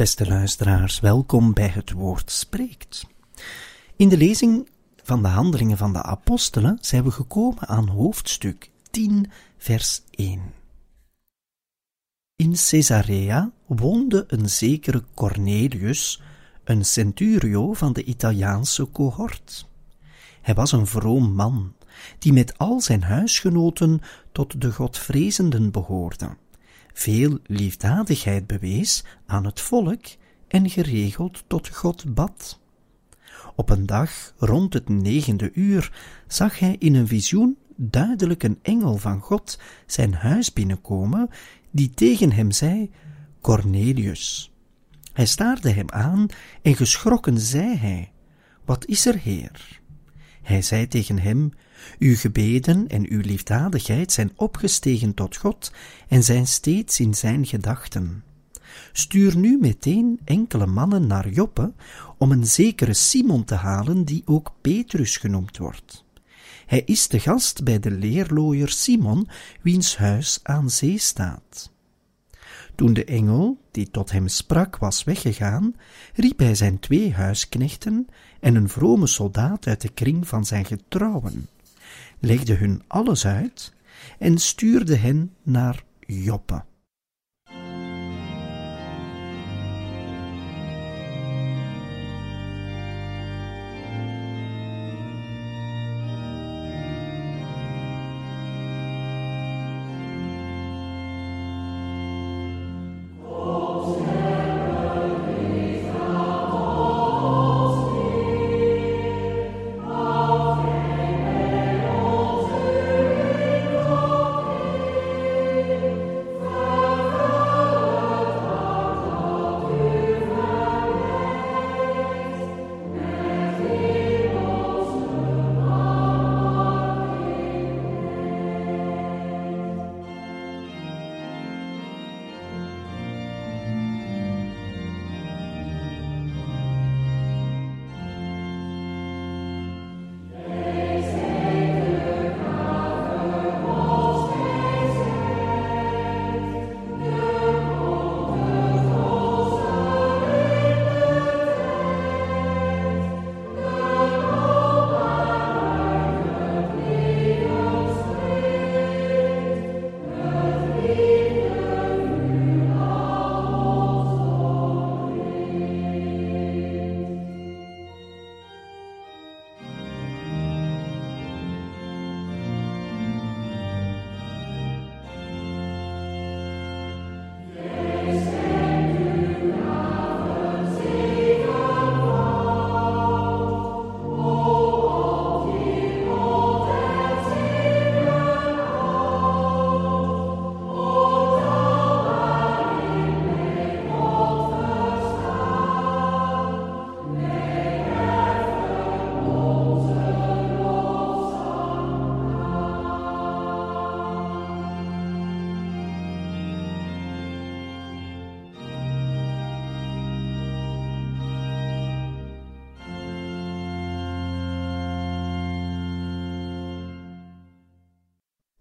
Beste luisteraars, welkom bij het Woord Spreekt. In de lezing van de Handelingen van de Apostelen zijn we gekomen aan hoofdstuk 10, vers 1. In Caesarea woonde een zekere Cornelius, een centurio van de Italiaanse cohort. Hij was een vroom man, die met al zijn huisgenoten tot de Godvrezenden behoorde veel liefdadigheid bewees aan het volk en geregeld tot God bad. Op een dag rond het negende uur zag hij in een visioen duidelijk een engel van God zijn huis binnenkomen, die tegen hem zei: Cornelius. Hij staarde hem aan en geschrokken zei hij: Wat is er, Heer? Hij zei tegen hem: uw gebeden en uw liefdadigheid zijn opgestegen tot God en zijn steeds in zijn gedachten. Stuur nu meteen enkele mannen naar Joppe om een zekere Simon te halen die ook Petrus genoemd wordt. Hij is de gast bij de leerlooier Simon, wiens huis aan zee staat. Toen de engel, die tot hem sprak, was weggegaan, riep hij zijn twee huisknechten en een vrome soldaat uit de kring van zijn getrouwen legde hun alles uit en stuurde hen naar Joppe.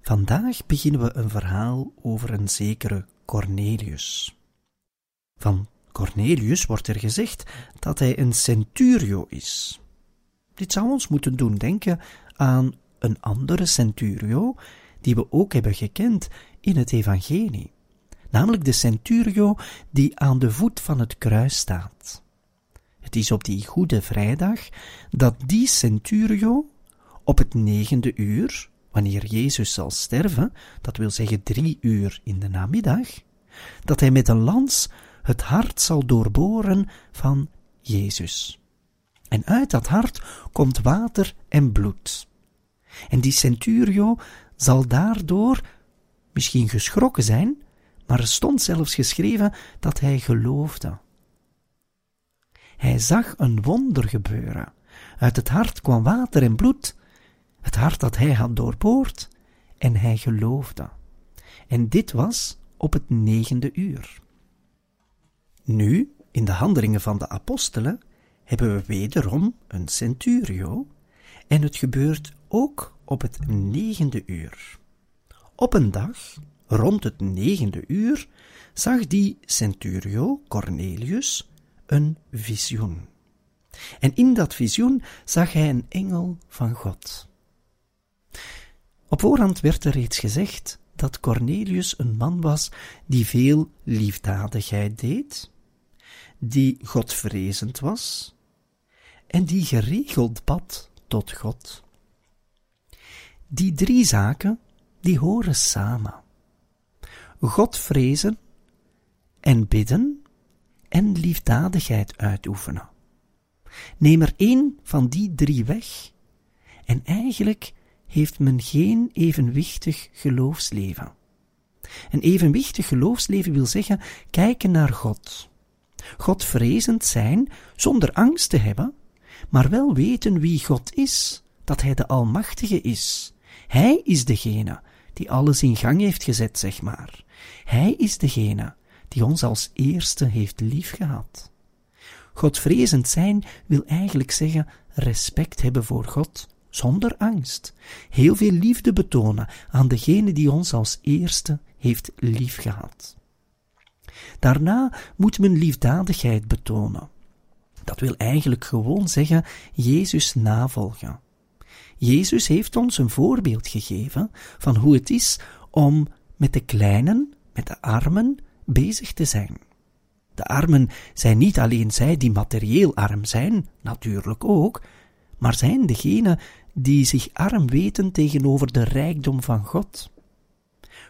Vandaag beginnen we een verhaal over een zekere Cornelius. Van Cornelius wordt er gezegd dat hij een centurio is. Dit zou ons moeten doen denken aan een andere centurio die we ook hebben gekend in het Evangelie, namelijk de centurio die aan de voet van het kruis staat. Het is op die Goede Vrijdag dat die centurio op het negende uur wanneer Jezus zal sterven, dat wil zeggen drie uur in de namiddag, dat hij met een lans het hart zal doorboren van Jezus. En uit dat hart komt water en bloed. En die centurio zal daardoor, misschien geschrokken zijn, maar er stond zelfs geschreven dat hij geloofde. Hij zag een wonder gebeuren. Uit het hart kwam water en bloed, het hart dat hij had doorboord, en hij geloofde. En dit was op het negende uur. Nu, in de handelingen van de apostelen, hebben we wederom een centurio, en het gebeurt ook op het negende uur. Op een dag, rond het negende uur, zag die centurio, Cornelius, een visioen. En in dat visioen zag hij een engel van God. Op voorhand werd er reeds gezegd dat Cornelius een man was die veel liefdadigheid deed, die godvrezend was en die geregeld bad tot God. Die drie zaken, die horen samen. God vrezen en bidden en liefdadigheid uitoefenen. Neem er één van die drie weg en eigenlijk heeft men geen evenwichtig geloofsleven. Een evenwichtig geloofsleven wil zeggen kijken naar God. Godvrezend zijn zonder angst te hebben, maar wel weten wie God is, dat Hij de Almachtige is. Hij is degene die alles in gang heeft gezet, zeg maar. Hij is degene die ons als eerste heeft liefgehad. Godvrezend zijn wil eigenlijk zeggen respect hebben voor God, zonder angst. Heel veel liefde betonen aan degene die ons als eerste heeft liefgehad. Daarna moet men liefdadigheid betonen. Dat wil eigenlijk gewoon zeggen Jezus navolgen. Jezus heeft ons een voorbeeld gegeven van hoe het is om met de kleinen, met de armen, bezig te zijn. De armen zijn niet alleen zij die materieel arm zijn, natuurlijk ook, maar zijn degenen die zich arm weten tegenover de rijkdom van God.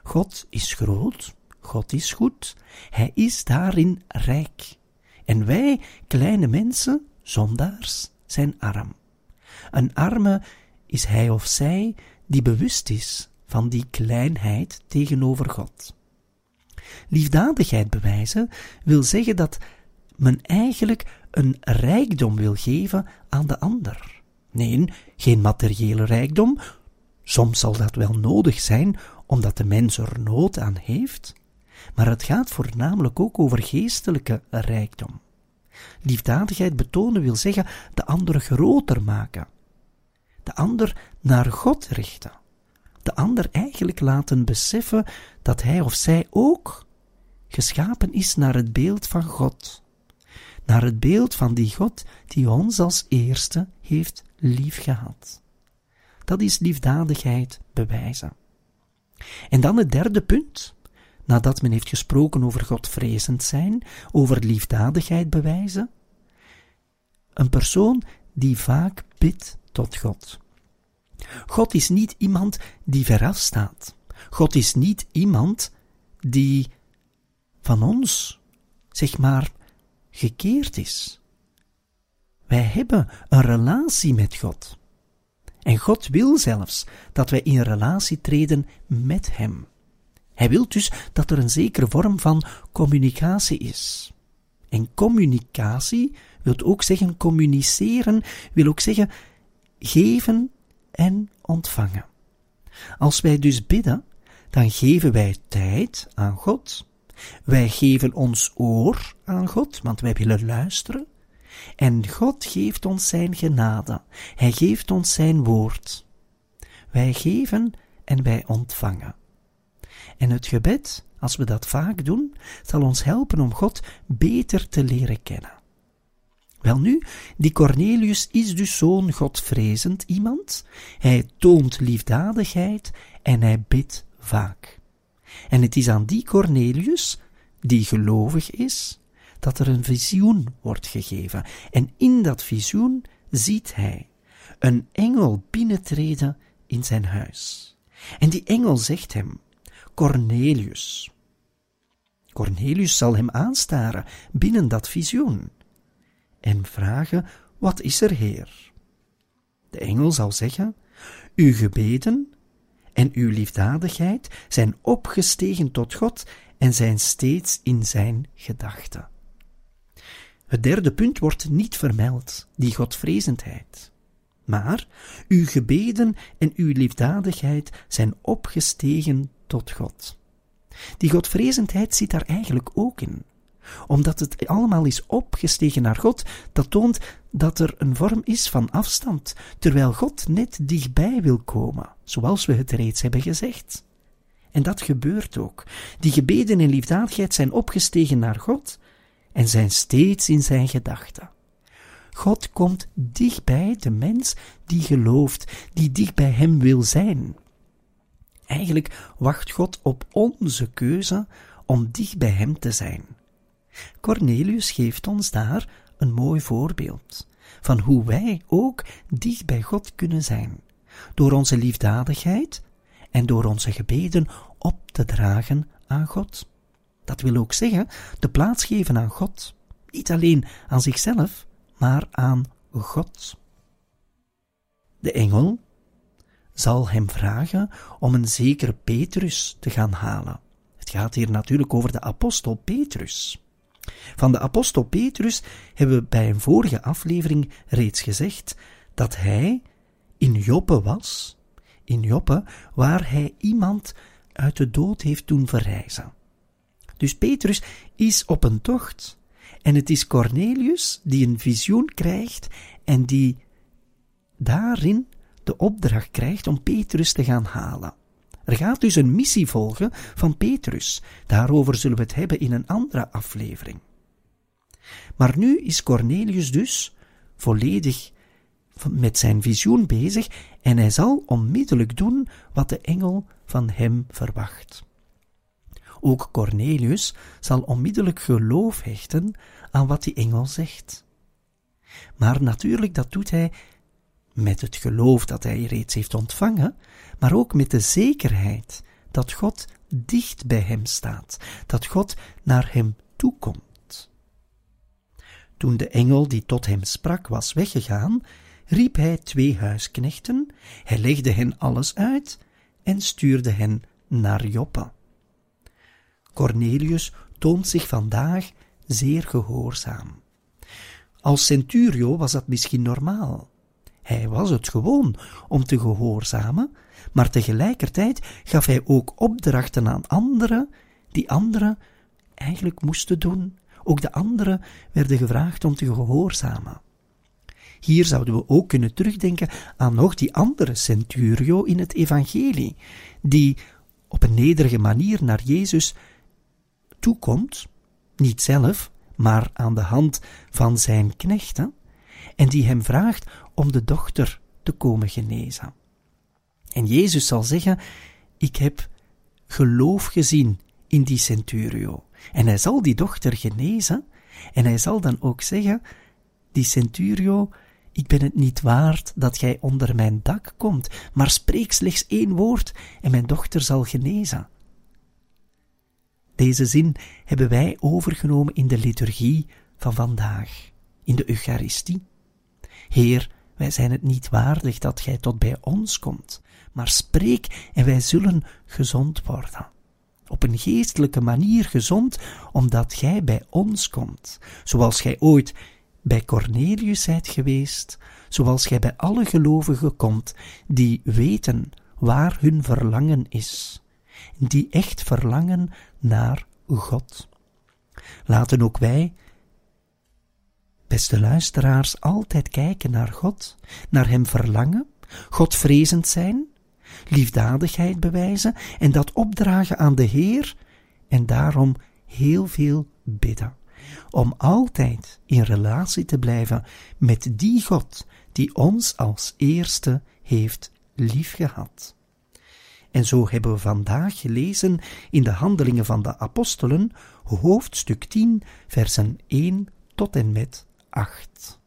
God is groot, God is goed, Hij is daarin rijk. En wij, kleine mensen, zondaars, zijn arm. Een arme is hij of zij die bewust is van die kleinheid tegenover God. Liefdadigheid bewijzen wil zeggen dat men eigenlijk een rijkdom wil geven aan de ander. Nee, geen materiële rijkdom. Soms zal dat wel nodig zijn, omdat de mens er nood aan heeft, maar het gaat voornamelijk ook over geestelijke rijkdom. Liefdadigheid betonen wil zeggen de ander groter maken, de ander naar God richten, de ander eigenlijk laten beseffen dat hij of zij ook geschapen is naar het beeld van God, naar het beeld van die God die ons als eerste heeft liefgehad. Dat is liefdadigheid bewijzen. En dan het derde punt, nadat men heeft gesproken over Godvrezend zijn, over liefdadigheid bewijzen. Een persoon die vaak bidt tot God. God is niet iemand die veraf staat. God is niet iemand die van ons, zeg maar, gekeerd is. Wij hebben een relatie met God. En God wil zelfs dat wij in relatie treden met Hem. Hij wil dus dat er een zekere vorm van communicatie is. En communicatie wil ook zeggen communiceren, wil ook zeggen geven en ontvangen. Als wij dus bidden, dan geven wij tijd aan God. Wij geven ons oor aan God, want wij willen luisteren. En God geeft ons zijn genade. Hij geeft ons zijn woord. Wij geven en wij ontvangen. En het gebed, als we dat vaak doen, zal ons helpen om God beter te leren kennen. Welnu, die Cornelius is dus zo'n godvrezend iemand. Hij toont liefdadigheid en hij bidt vaak. En het is aan die Cornelius, die gelovig is, dat er een visioen wordt gegeven. En in dat visioen ziet hij een engel binnentreden in zijn huis. En die engel zegt hem: Cornelius. Cornelius zal hem aanstaren binnen dat visioen en vragen: Wat is er, Heer? De engel zal zeggen: Uw gebeden en uw liefdadigheid zijn opgestegen tot God en zijn steeds in zijn gedachten. Het derde punt wordt niet vermeld, die godvrezendheid. Maar uw gebeden en uw liefdadigheid zijn opgestegen tot God. Die godvrezendheid zit daar eigenlijk ook in. Omdat het allemaal is opgestegen naar God, dat toont dat er een vorm is van afstand, terwijl God net dichtbij wil komen, zoals we het reeds hebben gezegd. En dat gebeurt ook. Die gebeden en liefdadigheid zijn opgestegen naar God en zijn steeds in zijn gedachten. God komt dichtbij de mens die gelooft, die dicht bij hem wil zijn. Eigenlijk wacht God op onze keuze om dicht bij hem te zijn. Cornelius geeft ons daar een mooi voorbeeld van hoe wij ook dicht bij God kunnen zijn, door onze liefdadigheid en door onze gebeden op te dragen aan God. Dat wil ook zeggen de plaats geven aan God, niet alleen aan zichzelf, maar aan God. De engel zal hem vragen om een zekere Petrus te gaan halen. Het gaat hier natuurlijk over de apostel Petrus. Van de apostel Petrus hebben we bij een vorige aflevering reeds gezegd dat hij in Joppe was, in Joppe, waar hij iemand uit de dood heeft doen verrijzen. Dus Petrus is op een tocht en het is Cornelius die een visioen krijgt en die daarin de opdracht krijgt om Petrus te gaan halen. Er gaat dus een missie volgen van Petrus. Daarover zullen we het hebben in een andere aflevering. Maar nu is Cornelius dus volledig met zijn visioen bezig en hij zal onmiddellijk doen wat de engel van hem verwacht. Ook Cornelius zal onmiddellijk geloof hechten aan wat die engel zegt. Maar natuurlijk, dat doet hij met het geloof dat hij reeds heeft ontvangen, maar ook met de zekerheid dat God dicht bij hem staat, dat God naar hem toekomt. Toen de engel die tot hem sprak was weggegaan, riep hij twee huisknechten, hij legde hen alles uit en stuurde hen naar Joppe. Cornelius toont zich vandaag zeer gehoorzaam. Als centurio was dat misschien normaal. Hij was het gewoon om te gehoorzamen, maar tegelijkertijd gaf hij ook opdrachten aan anderen, die anderen eigenlijk moesten doen. Ook de anderen werden gevraagd om te gehoorzamen. Hier zouden we ook kunnen terugdenken aan nog die andere centurio in het evangelie, die op een nederige manier naar Jezus toekomt, niet zelf, maar aan de hand van zijn knechten, en die hem vraagt om de dochter te komen genezen. En Jezus zal zeggen: Ik heb geloof gezien in die centurio. En hij zal die dochter genezen, en hij zal dan ook zeggen: Die centurio, ik ben het niet waard dat gij onder mijn dak komt, maar spreek slechts één woord en mijn dochter zal genezen. Deze zin hebben wij overgenomen in de liturgie van vandaag, in de Eucharistie. Heer, wij zijn het niet waardig dat gij tot bij ons komt, maar spreek en wij zullen gezond worden. Op een geestelijke manier gezond, omdat gij bij ons komt, zoals gij ooit bij Cornelius zijt geweest, zoals gij bij alle gelovigen komt, die weten waar hun verlangen is, die echt verlangen naar God. Laten ook wij, beste luisteraars, altijd kijken naar God, naar Hem verlangen, Godvrezend zijn, liefdadigheid bewijzen en dat opdragen aan de Heer en daarom heel veel bidden. Om altijd in relatie te blijven met die God die ons als eerste heeft liefgehad. En zo hebben we vandaag gelezen in de Handelingen van de Apostelen, hoofdstuk 10, versen 1 tot en met 8.